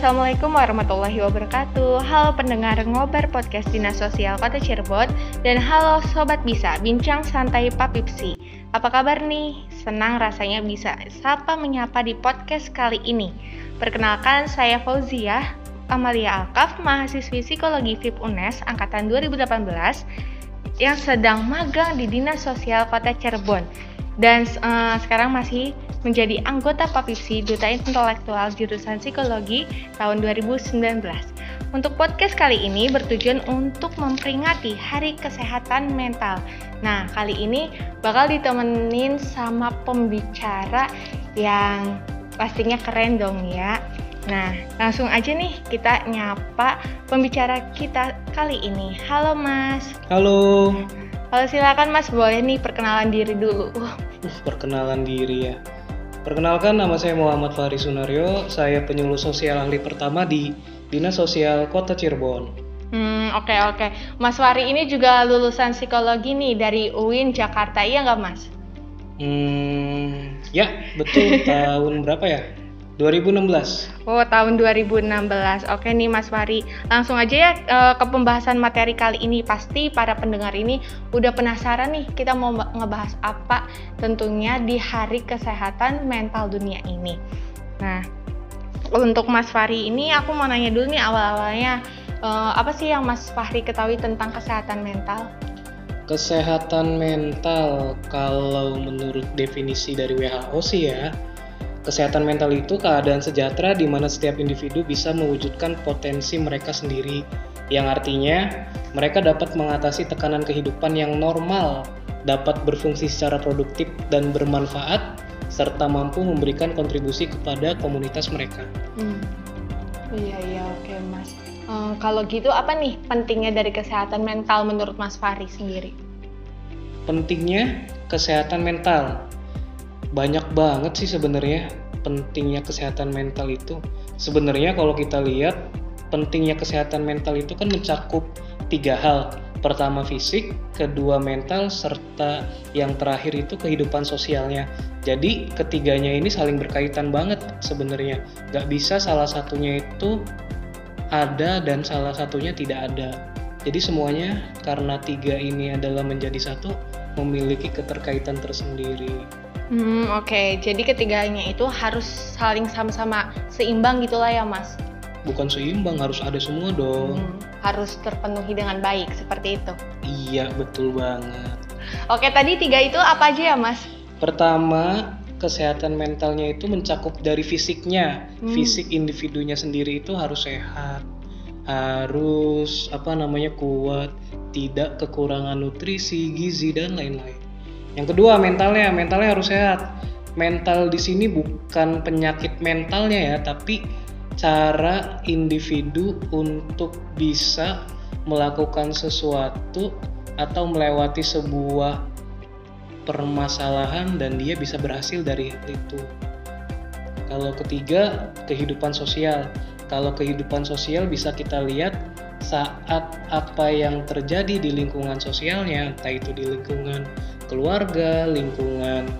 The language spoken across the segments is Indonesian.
Assalamualaikum warahmatullahi wabarakatuh. Halo pendengar ngobar podcast Dinas Sosial Kota Cirebon Dan halo Sobat Bisa, bincang santai Papipsi Apa kabar nih? Senang rasanya bisa sapa menyapa di podcast kali ini. Perkenalkan saya Fauzia Amalia Alkaf, mahasiswi Psikologi FIP UNES Angkatan 2018 Yang sedang magang di Dinas Sosial Kota Cirebon. Dan uh, sekarang masih menjadi anggota Papipsi Duta Intelektual Jurusan Psikologi tahun 2019. Untuk podcast kali ini bertujuan untuk memperingati Hari Kesehatan Mental. Nah, kali ini bakal ditemenin sama pembicara yang pastinya keren dong ya. Nah, langsung aja nih kita nyapa pembicara kita kali ini. Halo Mas. Halo. Halo silakan Mas, boleh nih perkenalan diri dulu. Uh, perkenalan diri ya. Perkenalkan nama saya Muhammad Fahri Sunario, saya penyuluh sosial ahli pertama di Dinas Sosial Kota Cirebon. Hmm, oke okay, oke. Okay. Mas Fahri ini juga lulusan psikologi nih dari UIN Jakarta, iya nggak Mas? Hmm, ya betul. tahun berapa ya? 2016. Oh, tahun 2016. Oke nih Mas Wari. Langsung aja ya eh, ke pembahasan materi kali ini. Pasti para pendengar ini udah penasaran nih kita mau ngebahas apa tentunya di Hari Kesehatan Mental Dunia ini. Nah, untuk Mas Fahri ini aku mau nanya dulu nih awal-awalnya uh, apa sih yang Mas Fahri ketahui tentang kesehatan mental? Kesehatan mental kalau menurut definisi dari WHO sih ya, Kesehatan mental itu keadaan sejahtera di mana setiap individu bisa mewujudkan potensi mereka sendiri, yang artinya mereka dapat mengatasi tekanan kehidupan yang normal, dapat berfungsi secara produktif dan bermanfaat, serta mampu memberikan kontribusi kepada komunitas mereka. Hmm. Iya iya oke mas. Um, kalau gitu apa nih pentingnya dari kesehatan mental menurut Mas Fahri sendiri? Pentingnya kesehatan mental banyak banget sih sebenarnya pentingnya kesehatan mental itu. Sebenarnya kalau kita lihat pentingnya kesehatan mental itu kan mencakup tiga hal. Pertama fisik, kedua mental, serta yang terakhir itu kehidupan sosialnya. Jadi ketiganya ini saling berkaitan banget sebenarnya. Gak bisa salah satunya itu ada dan salah satunya tidak ada. Jadi semuanya karena tiga ini adalah menjadi satu memiliki keterkaitan tersendiri. Hmm, oke. Okay. Jadi ketiganya itu harus saling sama-sama seimbang gitulah ya, Mas. Bukan seimbang, harus ada semua dong. Hmm, harus terpenuhi dengan baik seperti itu. Iya, betul banget. Oke, tadi tiga itu apa aja ya, Mas? Pertama, kesehatan mentalnya itu mencakup dari fisiknya. Hmm. Fisik individunya sendiri itu harus sehat. Harus apa namanya kuat, tidak kekurangan nutrisi, gizi dan lain-lain. Yang kedua mentalnya, mentalnya harus sehat. Mental di sini bukan penyakit mentalnya ya, tapi cara individu untuk bisa melakukan sesuatu atau melewati sebuah permasalahan dan dia bisa berhasil dari itu. Kalau ketiga, kehidupan sosial. Kalau kehidupan sosial bisa kita lihat saat apa yang terjadi di lingkungan sosialnya, entah itu di lingkungan keluarga, lingkungan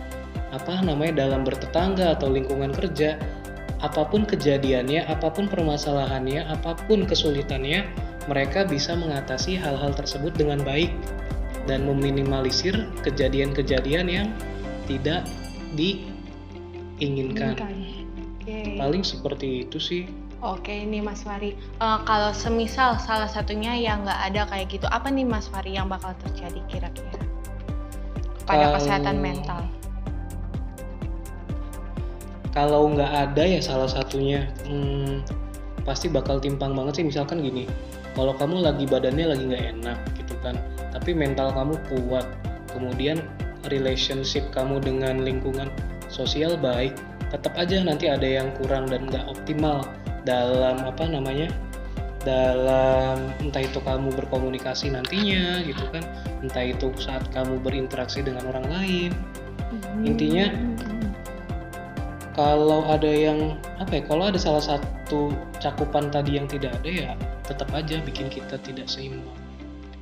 apa namanya dalam bertetangga atau lingkungan kerja, apa pun kejadiannya, apa pun permasalahannya, apa pun kesulitannya, mereka bisa mengatasi hal-hal tersebut dengan baik dan meminimalisir kejadian-kejadian yang tidak diinginkan. Okay. Paling seperti itu sih. Oke, ini Mas Fari. Uh, kalau semisal salah satunya yang nggak ada kayak gitu, apa nih Mas Fari yang bakal terjadi kira-kira? Pada kalau, kesehatan mental? Kalau nggak ada ya salah satunya, hmm, pasti bakal timpang banget sih. Misalkan gini, kalau kamu lagi badannya lagi nggak enak gitu kan, tapi mental kamu kuat, kemudian relationship kamu dengan lingkungan sosial baik, tetap aja nanti ada yang kurang dan nggak optimal dalam apa namanya dalam entah itu kamu berkomunikasi nantinya gitu kan entah itu saat kamu berinteraksi dengan orang lain. Hmm. intinya kalau ada yang apa ya kalau ada salah satu cakupan tadi yang tidak ada ya tetap aja bikin kita tidak seimbang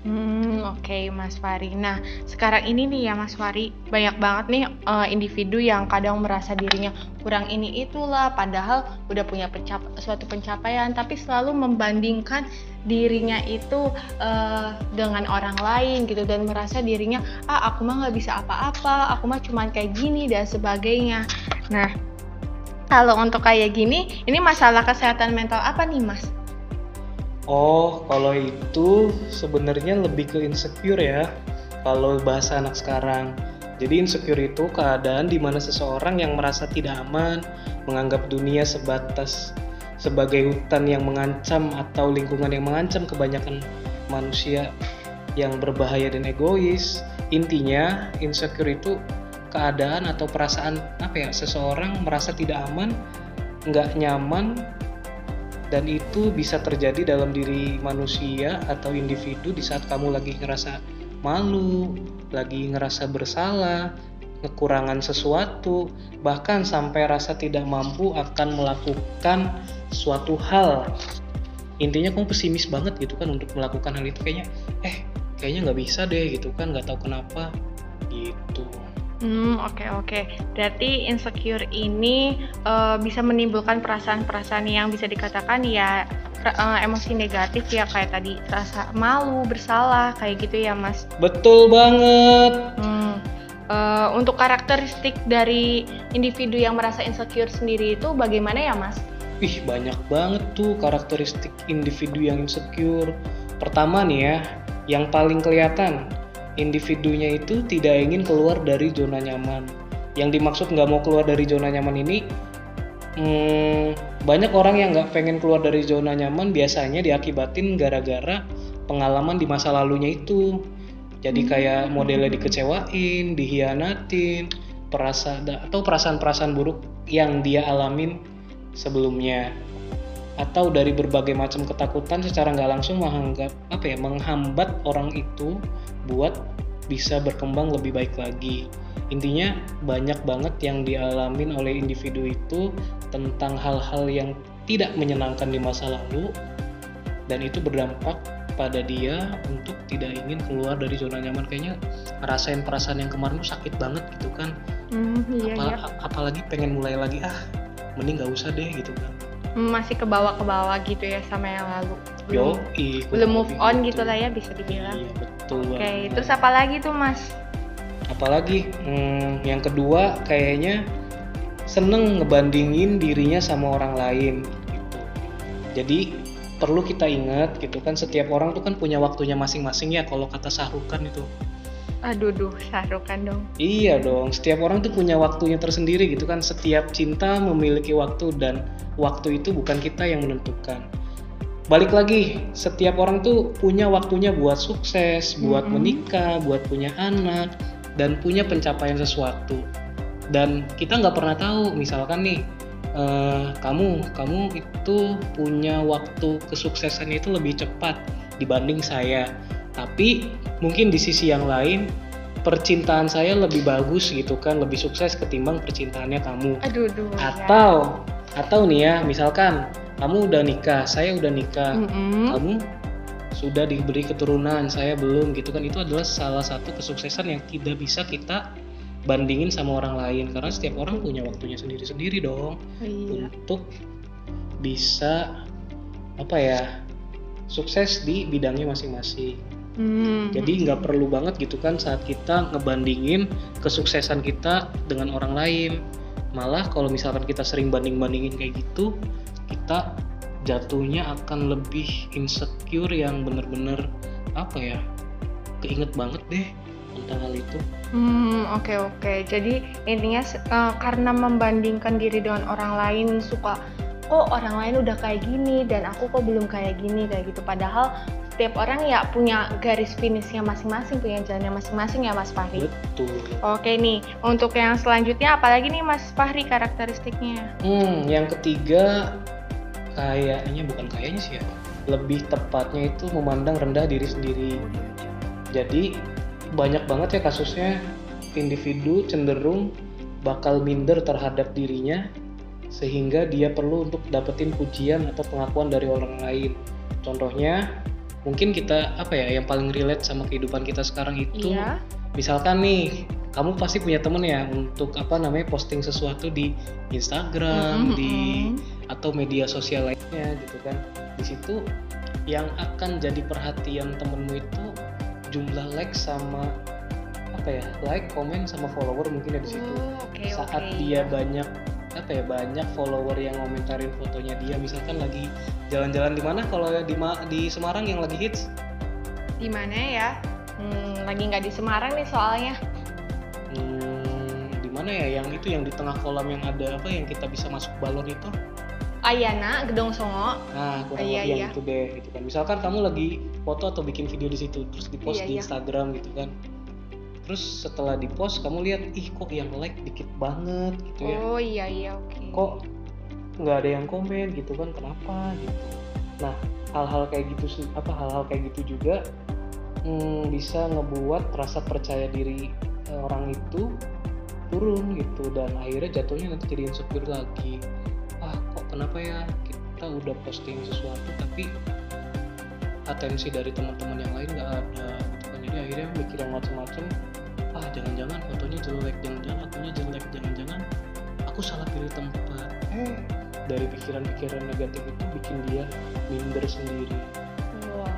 Hmm, oke Mas Fari. Nah, sekarang ini nih ya Mas Fari, banyak banget nih uh, individu yang kadang merasa dirinya kurang ini itulah, padahal udah punya pencap suatu pencapaian, tapi selalu membandingkan dirinya itu uh, dengan orang lain gitu dan merasa dirinya ah aku mah nggak bisa apa-apa, aku mah cuman kayak gini dan sebagainya. Nah, kalau untuk kayak gini, ini masalah kesehatan mental apa nih Mas? Oh, kalau itu sebenarnya lebih ke insecure ya. Kalau bahasa anak sekarang. Jadi insecure itu keadaan di mana seseorang yang merasa tidak aman, menganggap dunia sebatas sebagai hutan yang mengancam atau lingkungan yang mengancam kebanyakan manusia yang berbahaya dan egois. Intinya, insecure itu keadaan atau perasaan apa ya seseorang merasa tidak aman, nggak nyaman dan itu bisa terjadi dalam diri manusia atau individu di saat kamu lagi ngerasa malu, lagi ngerasa bersalah, kekurangan sesuatu, bahkan sampai rasa tidak mampu akan melakukan suatu hal. Intinya kamu pesimis banget gitu kan untuk melakukan hal itu kayaknya, eh kayaknya nggak bisa deh gitu kan, nggak tahu kenapa gitu. Hmm, oke okay, oke. Okay. Berarti insecure ini uh, bisa menimbulkan perasaan-perasaan yang bisa dikatakan ya uh, emosi negatif ya kayak tadi rasa malu, bersalah kayak gitu ya, Mas. Betul banget. Hmm. Uh, untuk karakteristik dari individu yang merasa insecure sendiri itu bagaimana ya, Mas? Ih, banyak banget tuh karakteristik individu yang insecure. Pertama nih ya, yang paling kelihatan individunya itu tidak ingin keluar dari zona nyaman. Yang dimaksud nggak mau keluar dari zona nyaman ini, hmm, banyak orang yang nggak pengen keluar dari zona nyaman biasanya diakibatin gara-gara pengalaman di masa lalunya itu. Jadi hmm. kayak modelnya dikecewain, dihianatin, perasaan atau perasaan-perasaan buruk yang dia alamin sebelumnya atau dari berbagai macam ketakutan secara nggak langsung menganggap apa ya menghambat orang itu buat bisa berkembang lebih baik lagi. Intinya banyak banget yang dialamin oleh individu itu tentang hal-hal yang tidak menyenangkan di masa lalu dan itu berdampak pada dia untuk tidak ingin keluar dari zona nyaman kayaknya ngerasain perasaan yang kemarin tuh sakit banget gitu kan mm, iya, Apal iya. apalagi pengen mulai lagi ah mending nggak usah deh gitu kan masih ke bawah ke bawah gitu ya sama yang lalu. Belum Yo, belum move on gitu. gitu lah ya bisa dibilang. Iya, betul oke okay, terus apa lagi tuh mas? Apalagi? Hmm, yang kedua kayaknya seneng ngebandingin dirinya sama orang lain gitu. Jadi perlu kita ingat gitu kan setiap orang tuh kan punya waktunya masing-masing ya kalau kata Sahrukan itu Aduh, duh, Sahrukan dong. Iya dong, setiap orang tuh punya waktunya tersendiri gitu kan. Setiap cinta memiliki waktu dan waktu itu bukan kita yang menentukan balik lagi setiap orang tuh punya waktunya buat sukses buat mm -hmm. menikah buat punya anak dan punya pencapaian sesuatu dan kita nggak pernah tahu misalkan nih uh, kamu kamu itu punya waktu kesuksesan itu lebih cepat dibanding saya tapi mungkin di sisi yang lain percintaan saya lebih bagus gitu kan lebih sukses ketimbang percintaannya kamu aduh, aduh ya. atau ya. atau nih ya misalkan kamu udah nikah saya udah nikah mm -hmm. kamu sudah diberi keturunan saya belum gitu kan itu adalah salah satu kesuksesan yang tidak bisa kita bandingin sama orang lain karena setiap orang punya waktunya sendiri-sendiri dong iya. untuk bisa apa ya sukses di bidangnya masing-masing. Hmm. Jadi nggak perlu banget gitu kan saat kita ngebandingin kesuksesan kita dengan orang lain. Malah kalau misalkan kita sering banding-bandingin kayak gitu, kita jatuhnya akan lebih insecure yang bener-bener apa ya keinget banget deh tentang hal itu. Hmm oke okay, oke. Okay. Jadi intinya uh, karena membandingkan diri dengan orang lain suka kok orang lain udah kayak gini dan aku kok belum kayak gini kayak gitu. Padahal setiap orang ya punya garis finishnya masing-masing, punya jalannya masing-masing ya Mas Fahri. Betul. Oke nih, untuk yang selanjutnya apalagi nih Mas Fahri karakteristiknya? Hmm, yang ketiga kayaknya bukan kayaknya sih ya lebih tepatnya itu memandang rendah diri sendiri jadi banyak banget ya kasusnya individu cenderung bakal minder terhadap dirinya sehingga dia perlu untuk dapetin pujian atau pengakuan dari orang lain contohnya mungkin kita apa ya yang paling relate sama kehidupan kita sekarang itu Iya. misalkan nih kamu pasti punya temen ya untuk apa namanya posting sesuatu di Instagram Mm-mm, di mm-mm. atau media sosial lainnya gitu kan di situ yang akan jadi perhatian temenmu itu jumlah like sama apa ya like komen sama follower mungkin ya di situ Oh, oke saat oke. dia banyak apa ya banyak follower yang ngomentarin fotonya dia misalkan lagi jalan-jalan di mana kalau di Ma- di Semarang yang lagi hits di mana ya? Hmm, lagi nggak di Semarang nih soalnya. Hmm, di mana ya yang itu yang di tengah kolam yang ada apa yang kita bisa masuk balon itu Ayana, Gedong Songo. nah kurang Iya, lebih yang iya. itu deh gitu kan misalkan kamu lagi foto atau bikin video di situ terus di post Iya, di iya. Instagram gitu kan terus setelah di post kamu lihat ih kok yang like dikit banget gitu ya. Oh iya iya oke. kok nggak ada yang komen? Gitu kan kenapa? Gitu. Nah hal-hal kayak gitu apa hal-hal kayak gitu juga hmm, bisa ngebuat rasa percaya diri eh, orang itu turun gitu. Dan akhirnya jatuhnya nanti jadi insecure lagi. Ah kok kenapa ya? Kita udah posting sesuatu tapi atensi dari teman-teman yang lain nggak ada gitu kan. Jadi akhirnya mikir yang macam-macam jangan-jangan fotonya jelek jangan-jangan fotonya jelek jangan-jangan aku salah pilih tempat. Eh dari pikiran-pikiran negatif itu bikin dia minder sendiri. Wah,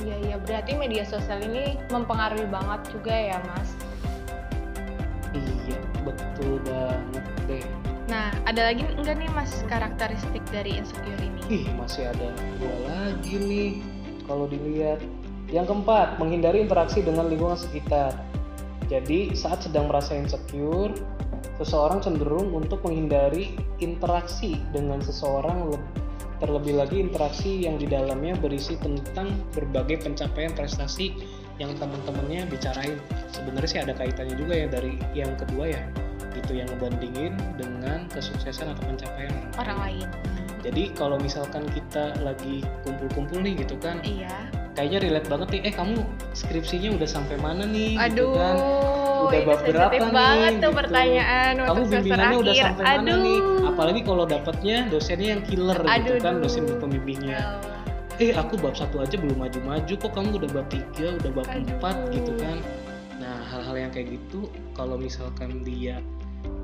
iya iya. Berarti media sosial ini mempengaruhi banget juga ya mas. iya betul banget deh. Nah ada lagi enggak nih mas karakteristik dari insecure ini? ih masih ada dua lagi nih kalau dilihat. Yang keempat menghindari interaksi dengan lingkungan sekitar jadi saat sedang merasa insecure seseorang cenderung untuk menghindari interaksi dengan seseorang leb- terlebih lagi interaksi yang di dalamnya berisi tentang berbagai pencapaian prestasi yang teman-temannya bicarain sebenarnya sih ada kaitannya juga ya dari yang kedua ya itu yang ngebandingin dengan kesuksesan atau pencapaian Orang lain. jadi kalau misalkan kita lagi kumpul-kumpul nih gitu kan Iya. Kayaknya relate banget nih eh kamu skripsinya udah sampai mana nih gitu Aduh. kan udah bab berapa sensitif nih banget tuh gitu. pertanyaan kamu bimbingannya udah akhir. sampai mana Aduh. nih apalagi kalau dapatnya dosennya yang killer gitu Aduh, kan duh. dosen pembimbingnya Ya Allah. eh aku bab satu aja belum maju-maju kok kamu udah bab tiga udah bab Aduh. empat gitu kan nah hal-hal yang kayak gitu kalau misalkan dia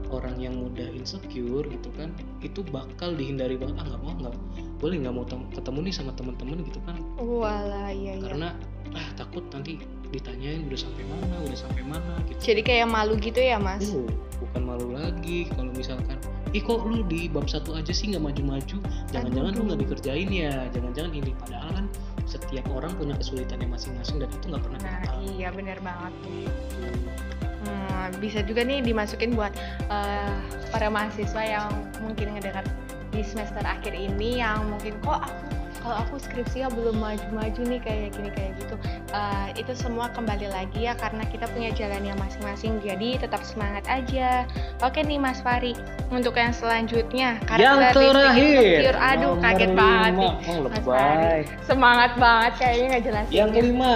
orang yang mudah insecure gitu kan itu bakal dihindari banget ah nggak mau nggak boleh nggak mau tem- ketemu nih sama teman-teman gitu kan Walah, iya iya. karena ah takut nanti ditanyain udah sampai mana udah sampai mana gitu Jadi kayak malu gitu ya mas? Oh, bukan malu lagi kalau misalkan ih kok lu di bab satu aja sih nggak maju-maju jangan-jangan lu nggak dikerjain ya jangan-jangan ini padahal kan setiap orang punya kesulitannya masing-masing dan itu nggak pernah kita Nah tahu iya bener banget. gitu. Hmm, bisa juga nih dimasukin buat eh, para mahasiswa yang mungkin ngedengar di semester akhir ini yang mungkin kok aku kalau aku skripsinya belum maju-maju nih kayak gini kayak gitu. Eh, itu semua kembali lagi ya karena kita punya jalannya masing-masing. Jadi tetap semangat aja. Oke nih Mas Fari untuk yang selanjutnya. Yang karakteristik terakhir aduh kaget banget nih. Oh Mas Fari. semangat banget kayaknya nggak jelasin yang kelima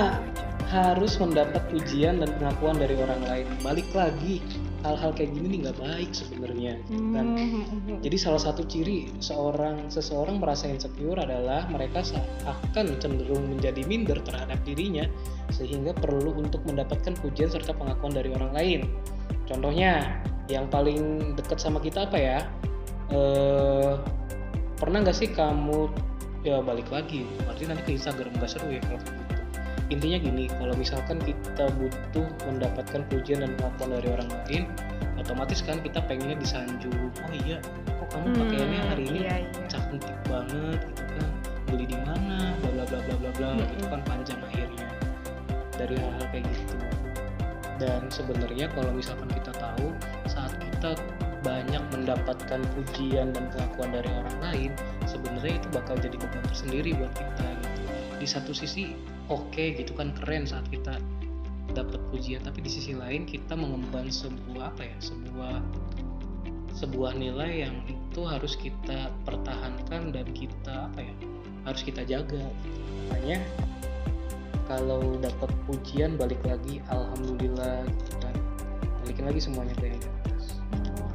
harus mendapat pujian dan pengakuan dari orang lain balik lagi hal-hal kayak gini nih nggak baik sebenarnya kan Hmm. Jadi salah satu ciri seorang seseorang merasa insecure adalah mereka akan cenderung menjadi minder terhadap dirinya sehingga perlu untuk mendapatkan pujian serta pengakuan dari orang lain. Contohnya yang paling dekat sama kita apa ya? Eh, pernah nggak sih kamu ya balik lagi? Berarti nanti ke Instagram nggak seru ya kalau gitu. Intinya gini, kalau misalkan kita butuh mendapatkan pujian dan pengakuan dari orang lain, otomatis kan kita pengennya disanjung. Oh iya, kok kamu pakaiannya hari ini iya, iya. cantik banget gitu kan beli di mana bla bla bla bla bla bla Mm-mm. gitu kan panjang akhirnya dari hal-hal kayak gitu dan sebenarnya kalau misalkan kita tahu saat kita banyak mendapatkan pujian dan pengakuan dari orang lain sebenarnya itu bakal jadi beban tersendiri buat kita gitu di satu sisi oke gitu kan keren saat kita dapat pujian. Tapi di sisi lain kita mengemban sebuah apa ya sebuah sebuah nilai yang itu harus kita pertahankan dan kita apa ya harus kita jaga. Makanya kalau dapat pujian balik lagi alhamdulillah gitu kan. Balikin lagi semuanya ke yang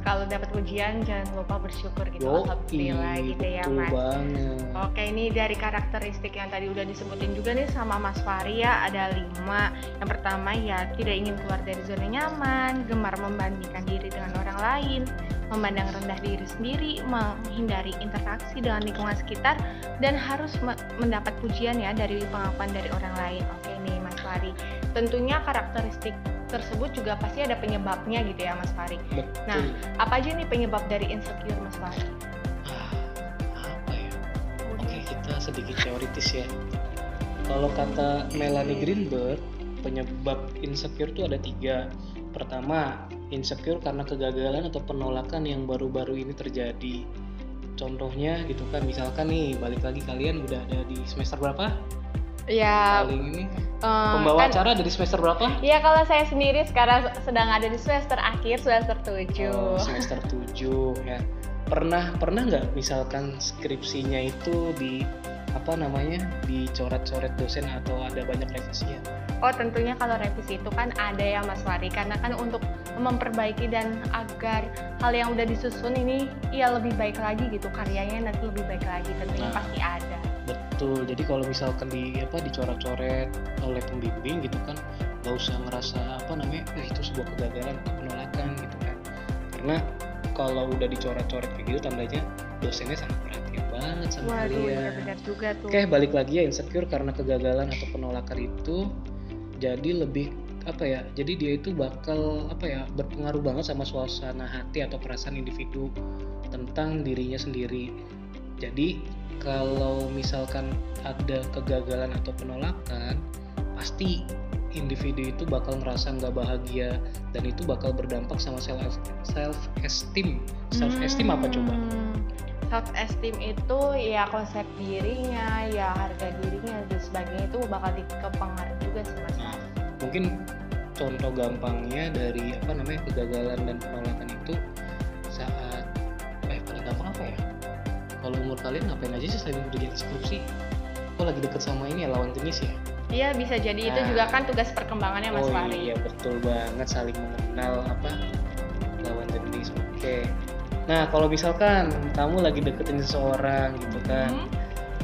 kalau dapat ujian jangan lupa bersyukur gitu Yo, alhamdulillah gitu ya mas banget. Oke, ini dari karakteristik yang tadi udah disebutin juga nih sama Mas Fari ya, ada lima. Yang pertama ya tidak ingin keluar dari zona nyaman, gemar membandingkan diri dengan orang lain, memandang rendah diri sendiri, menghindari interaksi dengan lingkungan sekitar, dan harus me- mendapat pujian ya dari pengakuan dari orang lain. Oke nih Mas Fari, tentunya karakteristik tersebut juga pasti ada penyebabnya gitu ya Mas Fari. Betul. Nah, Apa aja nih penyebab dari insecure Mas Fari? Ah, apa ya? Oke, kita sedikit teoritis ya. Kalau kata Melanie Greenberg, penyebab insecure itu ada tiga. Pertama, insecure karena kegagalan atau penolakan yang baru-baru ini terjadi. Contohnya gitu kan, misalkan nih balik lagi kalian udah ada di semester berapa? Ya, Paling ini eh, pembawa kan- acara dari semester berapa? Iya kalau saya sendiri sekarang sedang ada di semester akhir semester 7 Oh, semester 7 ya. Pernah pernah nggak misalkan skripsinya itu di apa namanya dicoret-coret dosen atau ada banyak revisinya? Oh tentunya kalau revisi itu kan ada ya Mas Wari Karena kan untuk memperbaiki dan agar hal yang udah disusun ini ya lebih baik lagi gitu Karyanya nanti lebih baik lagi tentunya Nah. pasti ada Betul. Jadi kalau misalkan di apa dicoret-coret oleh pembimbing gitu kan, nggak usah ngerasa apa namanya, "Wah, itu sebuah kegagalan atau penolakan gitu kan. Karena kalau udah dicoret-coret kayak gitu tandanya dosennya sangat perhatian banget sama kalian. iya benar juga tuh Oke, balik lagi ya insecure karena kegagalan atau penolakan itu jadi lebih apa ya? Jadi dia itu bakal apa ya? berpengaruh banget sama suasana hati atau perasaan individu tentang dirinya sendiri. Jadi kalau misalkan ada kegagalan atau penolakan, pasti individu itu bakal ngerasa nggak bahagia dan itu bakal berdampak sama self self esteem. Self esteem apa coba? Self esteem itu ya konsep dirinya, ya harga dirinya dan sebagainya itu bakal dikepengaruhi juga sih Mas Nah, mungkin contoh gampangnya dari apa namanya kegagalan dan penolakan itu Kalau umur kalian ngapain aja sih selain kerjaan skripsi? Kok lagi deket sama ini ya lawan jenis ya? Iya bisa jadi itu Nah. juga kan tugas perkembangannya Mas oh Fahri. iya betul banget saling mengenal apa lawan jenis. Oke. Nah kalau misalkan kamu lagi deketin seseorang gitu kan, Hmm?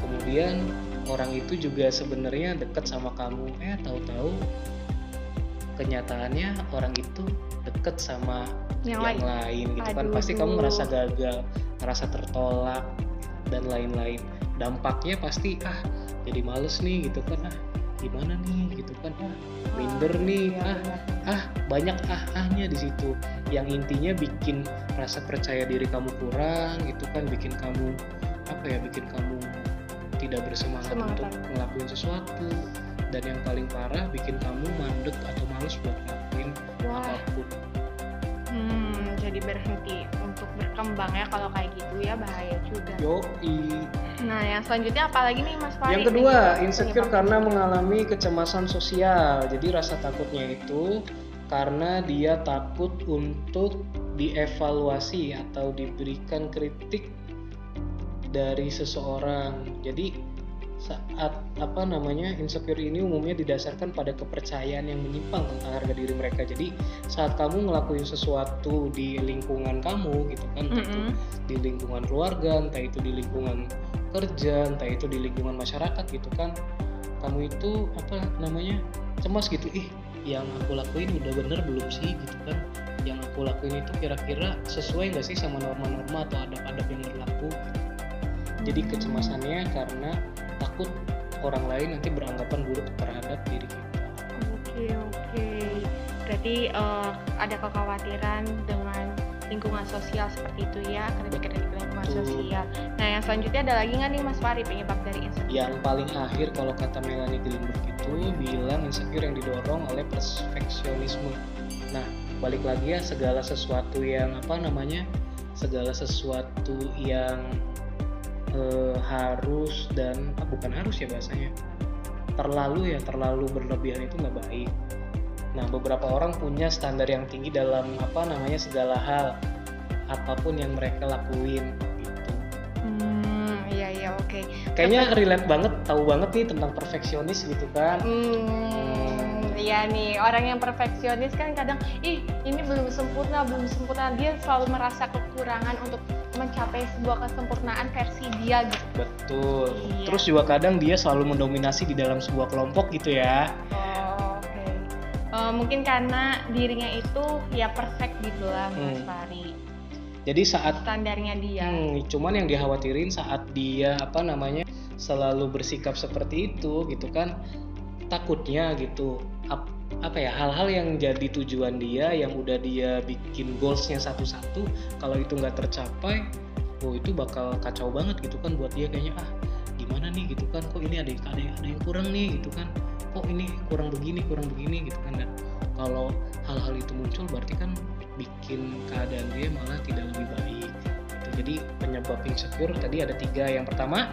kemudian orang itu juga sebenarnya deket sama kamu eh tahu-tahu kenyataannya orang itu deket sama Yang yang, lain. lain gitu kan Aduh. pasti kamu ngerasa gagal ngerasa tertolak dan lain-lain. Dampaknya pasti ah jadi males nih gitu kan. Ah gimana nih? Gitu kan. Ah minder nih. Iya, ah benar. ah banyak ah ahnya di situ. Yang intinya bikin rasa percaya diri kamu kurang gitu kan. Bikin kamu apa ya bikin kamu tidak bersemangat Semangat. untuk ngelakuin sesuatu. Dan yang paling parah bikin kamu mandek atau males buat ngelakuin Wah, apa pun. Hmm, jadi berhenti untuk berkembang ya kalau kayak gitu ya bahaya juga. yoi Nah yang selanjutnya apalagi nih Mas Fahri? yang kedua insecure karena mengalami kecemasan sosial jadi rasa takutnya itu karena dia takut untuk dievaluasi atau diberikan kritik dari seseorang. Jadi saat apa namanya insecure ini umumnya didasarkan pada kepercayaan yang menyimpang tentang harga diri mereka. Jadi saat kamu ngelakuin sesuatu di lingkungan kamu gitu kan, entah itu Mm-mm. di lingkungan keluarga, entah itu di lingkungan kerja, entah itu di lingkungan masyarakat gitu kan, kamu itu apa namanya cemas gitu, ih yang aku lakuin udah bener belum sih gitu kan, yang aku lakuin itu kira-kira sesuai nggak sih sama norma-norma atau adab-adab yang berlaku? Jadi kecemasannya karena takut orang lain nanti beranggapan buruk terhadap diri kita. Oke oke. Berarti eh, ada kekhawatiran dengan lingkungan sosial seperti itu ya, kritik-kritik lingkungan Betul. sosial. Nah yang selanjutnya ada lagi nggak nih Mas Fahri penyebab dari insecure? Yang paling akhir kalau kata Melanie Greenberg itu bilang insecure yang didorong oleh perfeksionisme. Nah, balik lagi ya segala sesuatu yang apa namanya? Segala sesuatu yang eh, harus dan ah, bukan harus ya bahasanya. Terlalu ya, terlalu berlebihan itu nggak baik. Nah, beberapa orang punya standar yang tinggi dalam apa namanya segala hal apa pun yang mereka lakuin gitu. Hmm, iya iya oke. Kayaknya relate banget, tahu banget nih tentang perfeksionis gitu kan. Hmm, Iya nih, orang yang perfeksionis kan kadang, ih ini belum sempurna, belum sempurna. Dia selalu merasa kekurangan untuk mencapai sebuah kesempurnaan versi dia gitu. Betul. Iya. Terus juga kadang dia selalu mendominasi di dalam sebuah kelompok gitu ya. Oh, oke. Eh, mungkin karena dirinya itu ya perfect gitu lah, Mas Hmm. Fari. Jadi saat Standarnya dia. Hmm, cuman yang dikhawatirin saat dia apa namanya selalu bersikap seperti itu gitu kan takutnya gitu ap- apa ya hal-hal yang jadi tujuan dia yang udah dia bikin goalsnya satu-satu kalau itu nggak tercapai oh itu bakal kacau banget gitu kan buat dia kayaknya. Ah gimana nih gitu kan kok ini ada ada ada yang kurang nih gitu kan kok ini kurang begini kurang begini gitu kan. Dan kalau hal-hal itu muncul berarti kan bikin keadaan dia malah tidak lebih baik. Gitu. jadi penyebab insecure tadi ada tiga. Yang pertama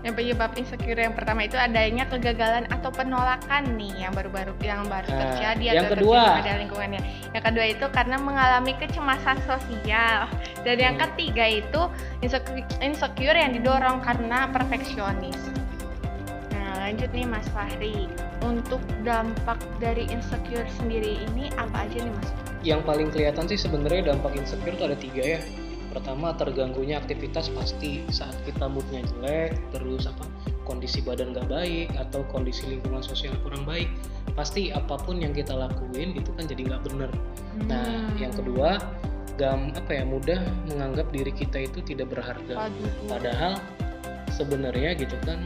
Yang penyebab insecure yang pertama itu adanya kegagalan atau penolakan nih yang baru-baru yang baru Nah, terjadi yang atau kedua. terjadi pada lingkungannya. Yang kedua itu karena mengalami kecemasan sosial. Dan yang Hmm. ketiga itu insecure, insecure yang didorong karena perfeksionis. Nah, lanjut nih Mas Fahri. Untuk dampak dari insecure sendiri ini apa aja nih Mas? yang paling kelihatan sih sebenarnya dampak insecure itu ada tiga ya pertama terganggunya aktivitas pasti saat kita moodnya jelek terus apa kondisi badan nggak baik atau kondisi lingkungan sosial kurang baik pasti apa pun yang kita lakuin itu kan jadi nggak bener. Nah Hmm. yang kedua gam apa ya mudah menganggap diri kita itu tidak berharga. Padahal sebenarnya gitu kan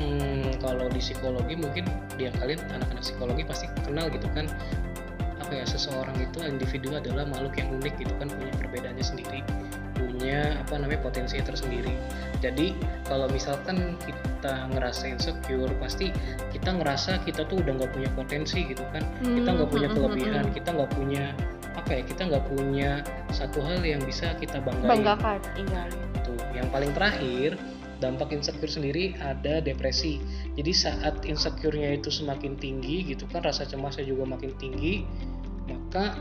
hmm, kalau di psikologi mungkin dia kalian anak-anak psikologi pasti kenal gitu kan apa ya seseorang itu individu adalah makhluk yang unik gitu kan punya perbedaannya sendiri punya apa namanya potensi tersendiri. Jadi kalau misalkan kita ngerasa insecure pasti kita ngerasa kita tuh udah nggak punya potensi gitu kan. Kita nggak punya Hmm, hmm, kelebihan hmm, kita nggak punya apa ya kita nggak punya satu hal yang bisa kita banggain. Banggakan iya. Tuh, yang paling terakhir dampak insecure sendiri ada depresi. Jadi saat insecure-nya itu semakin tinggi gitu kan rasa cemasnya juga makin tinggi, maka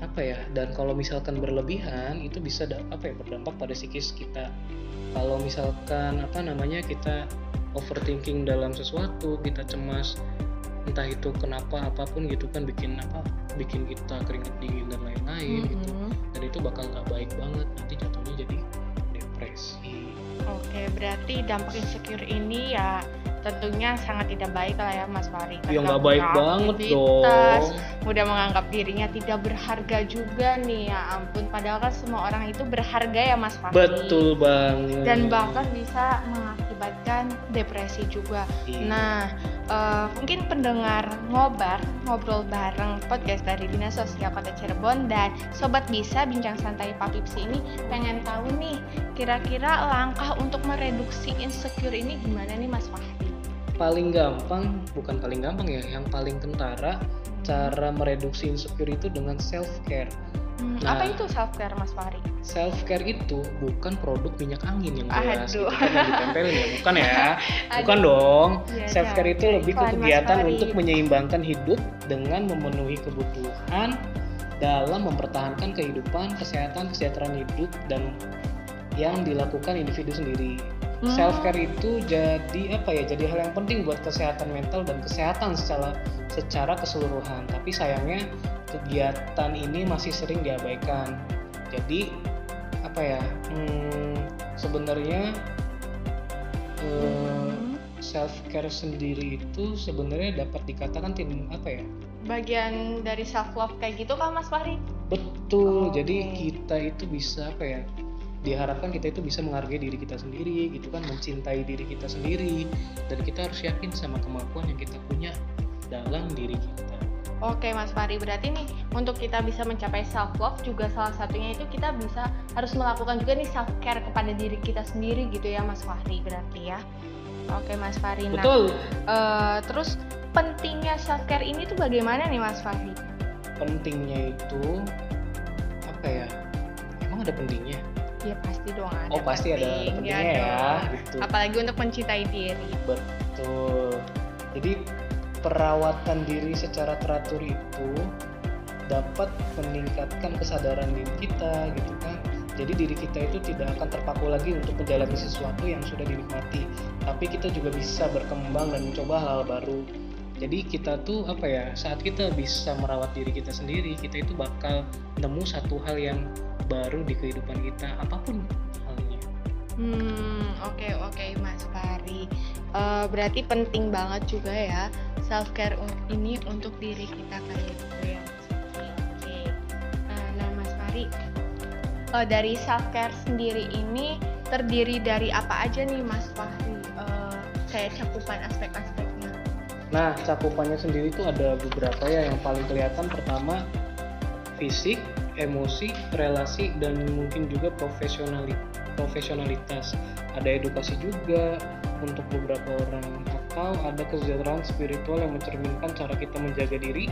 apa ya? Dan kalau misalkan berlebihan itu bisa da- apa ya berdampak pada psikis kita. Kalau misalkan apa namanya kita overthinking dalam sesuatu, kita cemas entah itu kenapa apa pun gitu kan bikin apa bikin kita keringet dingin dan lain-lain gitu Mhm. dan itu bakal nggak baik banget nanti jatuhnya jadi depresi Oke, berarti dampak insecure ini ya tentunya sangat tidak baik lah ya Mas Fari. ya Karena nggak baik banget dong Mudah menganggap dirinya tidak berharga juga nih ya ampun. Padahal kan semua orang itu berharga ya Mas Fari. betul banget Dan bahkan bisa mengakibatkan depresi juga. Iya. Nah, eh, mungkin pendengar ngobar, ngobrol bareng podcast dari Dinas Sosial Kota Cirebon dan Sobat Bisa Bincang Santai Papipsi ini pengen tahu nih, kira-kira langkah untuk mereduksi insecure ini gimana nih Mas Fahri? Paling gampang bukan paling gampang ya yang paling kentara cara mereduksi insecure itu dengan self care Hmm, Nah. apa itu self care Mas Fahri? self care itu bukan produk minyak angin yang jelas Aduh. gitu kan yang ditempelin ya bukan ya bukan Aduh. dong Iya, self care iya. itu lebih ke kegiatan untuk menyeimbangkan hidup dengan memenuhi kebutuhan dalam mempertahankan kehidupan kesehatan kesejahteraan hidup dan yang dilakukan individu sendiri Hmm. self care itu jadi apa ya jadi hal yang penting buat kesehatan mental dan kesehatan secara secara keseluruhan tapi sayangnya kegiatan ini masih sering diabaikan jadi apa ya hmm, sebenarnya Hmm. self care sendiri itu sebenarnya dapat dikatakan tim apa ya Bagian dari self love kayak gitu kan Mas Fahri? betul Oke. jadi kita itu bisa apa ya diharapkan kita itu bisa menghargai diri kita sendiri gitu kan mencintai diri kita sendiri dan kita harus yakin sama kemampuan yang kita punya dalam diri kita Oke Mas Fahri, berarti nih untuk kita bisa mencapai self love juga salah satunya itu kita bisa harus melakukan juga nih self care kepada diri kita sendiri gitu ya Mas Fahri berarti ya. Oke Mas Fahri. Nah, betul eh, terus pentingnya self care ini tuh bagaimana nih Mas Fahri? pentingnya itu apa ya emang ada pentingnya Ya pasti dong ada. oh pasti ada penting, pentingnya ya, dong. gitu Apalagi untuk mencintai diri. betul jadi perawatan diri secara teratur itu dapat meningkatkan kesadaran diri kita gitu kan jadi diri kita itu tidak akan terpaku lagi untuk menjalani sesuatu yang sudah dinikmati tapi kita juga bisa berkembang dan mencoba hal baru jadi kita tuh apa ya saat kita bisa merawat diri kita sendiri kita itu bakal nemu satu hal yang baru di kehidupan kita apa pun halnya Hmm, oke oke Mas Fari. Eh, berarti penting banget juga ya self care ini untuk diri kita kayak gitu ya. Oke. Eh, nah Mas Fari, eh, dari self care sendiri ini terdiri dari apa aja nih Mas Fahri? Eh, kayak cakupan aspek-aspeknya. Nah cakupannya sendiri tuh ada beberapa ya. Yang paling kelihatan pertama fisik emosi relasi dan mungkin juga profesionali profesionalitas. Ada edukasi juga untuk beberapa orang. Atau ada kesejahteraan spiritual yang mencerminkan cara kita menjaga diri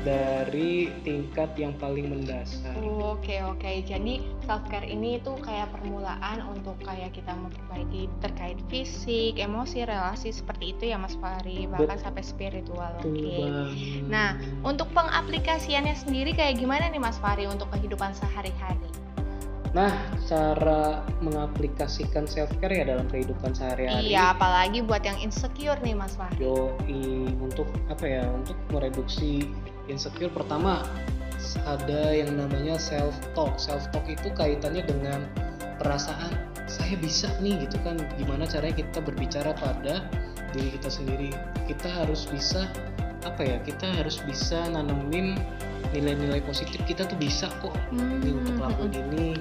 dari tingkat yang paling mendasar. Oh, Oke oke, jadi self care ini tuh kayak permulaan untuk kayak kita memperbaiki terkait fisik, emosi, relasi seperti itu ya Mas Fahri, bahkan Bet- sampai spiritual. Oke. Banget. Nah, untuk pengaplikasiannya sendiri kayak gimana nih Mas Fahri untuk kehidupan sehari-hari? Nah, cara mengaplikasikan self care ya dalam kehidupan sehari-hari. Iya, apalagi buat yang insecure nih Mas Fahri. Yoi, untuk apa ya? Untuk mereduksi insecure pertama ada yang namanya self talk. Self talk itu kaitannya dengan perasaan saya bisa nih gitu kan. Gimana caranya kita berbicara pada diri kita sendiri. Kita harus bisa apa ya? Kita harus bisa nanemin nilai-nilai positif kita tuh bisa kok ini untuk lakuin ini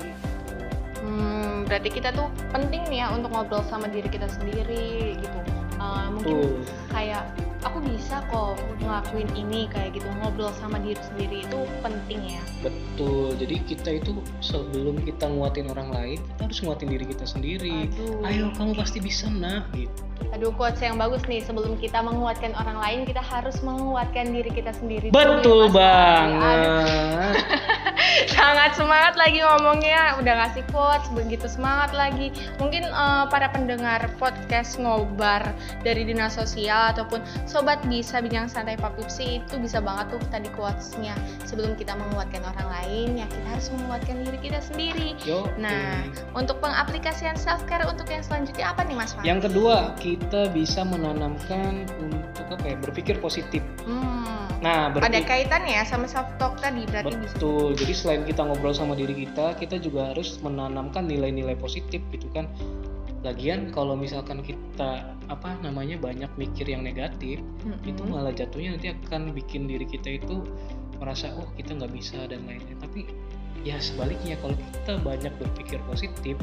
Hmm, berarti kita tuh penting nih ya untuk ngobrol sama diri kita sendiri gitu. Eh, mungkin tuh kayak aku bisa kok ngelakuin ini kayak gitu ngobrol sama diri sendiri itu penting ya. betul jadi kita itu sebelum kita nguatin orang lain kita harus nguatin diri kita sendiri Aduh. ayo kamu pasti bisa nak gitu Aduh quotes yang bagus nih sebelum kita menguatkan orang lain kita harus menguatkan diri kita sendiri. dulu betul ya. Aduh, banget sangat semangat lagi ngomongnya udah ngasih quotes begitu semangat lagi mungkin eh, para pendengar podcast ngobar dari dinas sosial ataupun sobat bisa bincang santai papipsi itu bisa banget tuh tadi quotesnya sebelum kita menguatkan orang lain ya kita harus menguatkan diri kita sendiri Yo, nah untuk pengaplikasian self care untuk yang selanjutnya apa nih mas Fahri? yang kedua kita bisa menanamkan untuk apa ya berpikir positif hmm, nah ada berpikir kaitannya ya sama self talk tadi berarti bisa Betul. Jadi selain kita ngobrol sama diri kita, kita juga harus menanamkan nilai-nilai positif gitu kan. Lagian kalau misalkan kita apa namanya banyak mikir yang negatif, Mm-mm. itu malah jatuhnya nanti akan bikin diri kita itu merasa oh kita nggak bisa dan lain-lain. Tapi ya sebaliknya kalau kita banyak berpikir positif,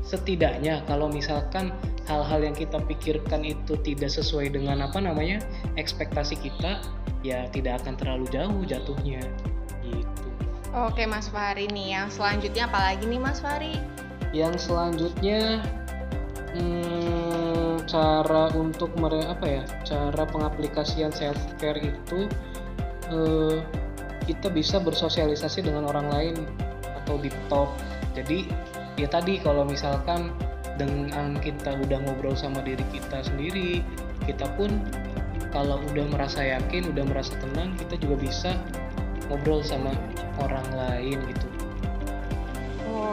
setidaknya kalau misalkan hal-hal yang kita pikirkan itu tidak sesuai dengan apa namanya ekspektasi kita, ya tidak akan terlalu jauh jatuhnya. Gitu. Oke Mas Fahri nih yang selanjutnya apalagi nih Mas Fahri? Yang selanjutnya hmm, cara untuk mere apa ya? Cara pengaplikasian self care itu eh, kita bisa bersosialisasi dengan orang lain atau di talk. Jadi ya tadi kalau misalkan dengan kita udah ngobrol sama diri kita sendiri, kita pun kalau udah merasa yakin, udah merasa tenang, kita juga bisa ngobrol sama orang lain gitu.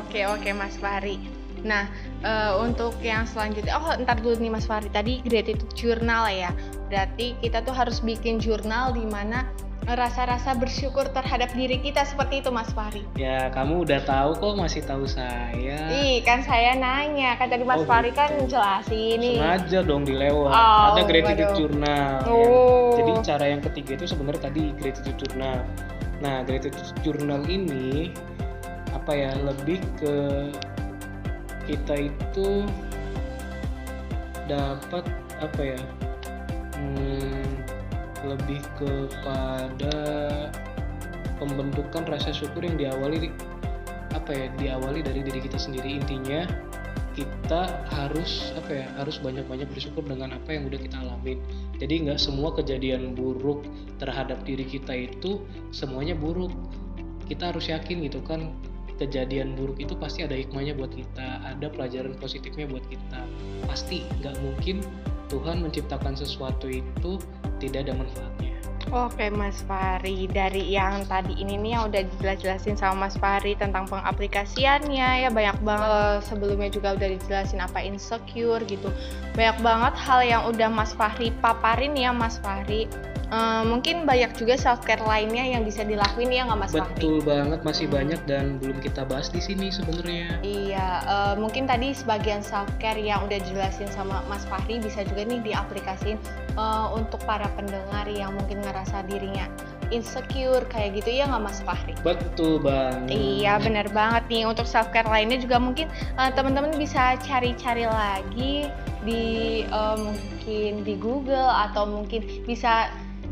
Oke oke Mas Fahri. Nah eh, untuk yang selanjutnya, oh ntar dulu nih Mas Fahri tadi gratitude journal ya. Berarti kita tuh harus bikin jurnal di mana rasa-rasa bersyukur terhadap diri kita seperti itu Mas Fahri. Ya, kamu udah tahu kok masih tahu saya. Ih kan saya nanya kan tadi Mas Oh, Fahri kan jelasin nih. Sengaja dong dilewat. Oh, Ada gratitude waduh. journal. Oh. Yang- jadi cara yang ketiga itu sebenarnya tadi gratitude journal. Nah, gratitude journal ini apa ya lebih ke kita itu dapat apa ya? Hmm, lebih kepada pembentukan rasa syukur yang diawali apa ya diawali dari diri kita sendiri. Intinya kita harus apa ya harus banyak-banyak bersyukur dengan apa yang udah kita alamin. Jadi nggak semua kejadian buruk terhadap diri kita itu semuanya buruk. Kita harus yakin gitu kan kejadian buruk itu pasti ada hikmahnya buat kita ada pelajaran positifnya buat kita pasti nggak mungkin Tuhan menciptakan sesuatu itu tidak ada manfaatnya Oke Mas Fari, dari yang tadi ini nih yang udah dijelas-jelasin sama Mas Fari tentang pengaplikasiannya ya banyak banget sebelumnya juga udah dijelasin apa insecure gitu. Banyak banget hal yang udah Mas Fahri paparin ya Mas Fahri. Uh, mungkin banyak juga self care lainnya yang bisa dilakuin ya nggak Mas Fahri? Betul banget, masih hmm. banyak dan belum kita bahas di sini sebenarnya. Iya, uh, mungkin tadi sebagian self care yang udah jelasin sama Mas Fahri bisa juga nih diaplikasiin uh, untuk para pendengar yang mungkin ngerasa dirinya insecure kayak gitu ya nggak Mas Fahri? Betul banget. Iya benar banget nih untuk self care lainnya juga mungkin uh, teman-teman bisa cari-cari lagi di uh, mungkin di Google atau mungkin bisa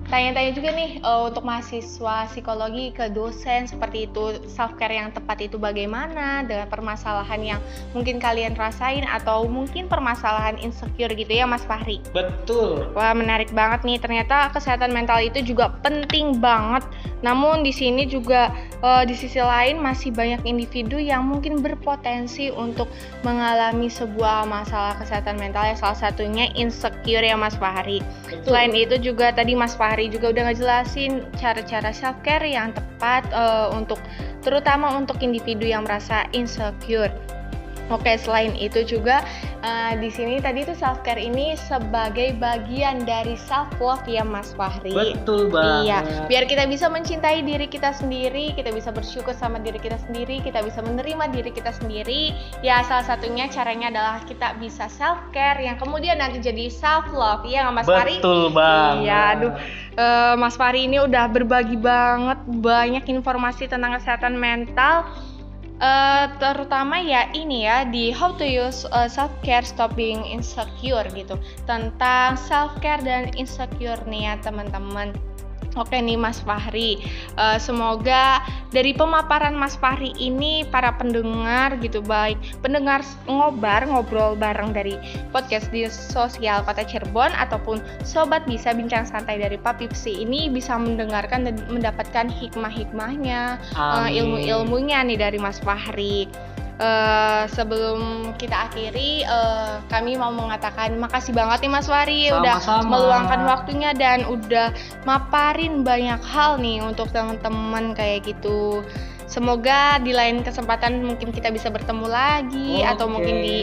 tanya-tanya juga nih uh, untuk mahasiswa psikologi ke dosen seperti itu self care yang tepat itu bagaimana dengan permasalahan yang mungkin kalian rasain atau mungkin permasalahan insecure gitu ya Mas Fahri. Betul. Wah menarik banget nih ternyata kesehatan mental itu juga penting banget. Namun di sini juga uh, di sisi lain masih banyak individu yang mungkin berpotensi untuk mengalami sebuah masalah kesehatan mental ya salah satunya insecure ya Mas Fahri. Betul. Selain itu juga tadi Mas Fahri Ari juga udah ngejelasin cara-cara self care yang tepat uh, untuk terutama untuk individu yang merasa insecure. Oke, selain itu juga uh, di sini tadi tuh self care ini sebagai bagian dari self love ya Mas Fahri. Betul banget. Iya, biar kita bisa mencintai diri kita sendiri, kita bisa bersyukur sama diri kita sendiri, kita bisa menerima diri kita sendiri. Ya, salah satunya caranya adalah kita bisa self care yang kemudian nanti jadi self love ya Mas Fahri. Betul banget. Iya, aduh uh, Mas Fahri ini udah berbagi banget banyak informasi tentang kesehatan mental Uh, terutama ya ini ya di how to use uh, eh, self care stop being insecure gitu. Tentang self care dan insecure nih ya teman-teman Oke nih Mas Fahri, uh, semoga dari pemaparan Mas Fahri ini para pendengar gitu baik pendengar ngobar ngobrol bareng dari podcast di sosial Kota Cirebon ataupun sobat bisa bincang santai dari Papipsi ini bisa mendengarkan dan mendapatkan hikmah-hikmahnya, uh, ilmu-ilmunya nih dari Mas Fahri. Uh, sebelum kita akhiri, uh, kami mau mengatakan makasih banget nih Mas Wari Sama-sama. udah meluangkan waktunya dan udah maparin banyak hal nih untuk teman-teman kayak gitu. Semoga di lain kesempatan mungkin kita bisa bertemu lagi okay. atau mungkin di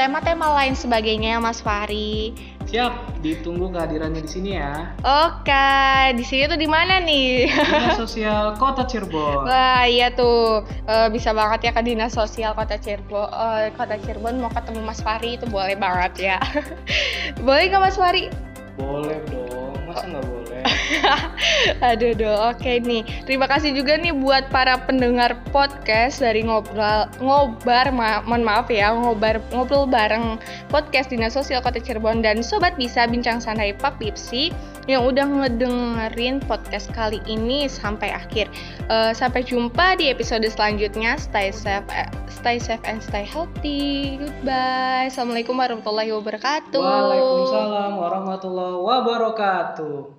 tema-tema lain sebagainya Mas Fari. Siap, ditunggu kehadirannya di sini ya. Oke, di sini tuh di mana nih? Dinas Sosial Kota Cirebon. Wah, iya tuh. E, bisa banget ya ke Dinas Sosial Kota Cirebon. E, Kota Cirebon mau ketemu Mas Fari itu boleh banget ya. boleh nggak Mas Fari? Boleh dong, masa nggak boleh? Aduh, aduh, oke nih. Terima kasih juga nih buat para pendengar podcast dari ngobrol ngobar, ma mohon maaf ya, ngobar ngobrol bareng podcast Dinas Sosial Kota Cirebon dan sobat bisa bincang santai Papipsi yang udah ngedengerin podcast kali ini sampai akhir. Uh, sampai jumpa di episode selanjutnya. Stay safe, eh, stay safe and stay healthy. Goodbye. Assalamualaikum warahmatullahi wabarakatuh. Waalaikumsalam warahmatullahi wabarakatuh.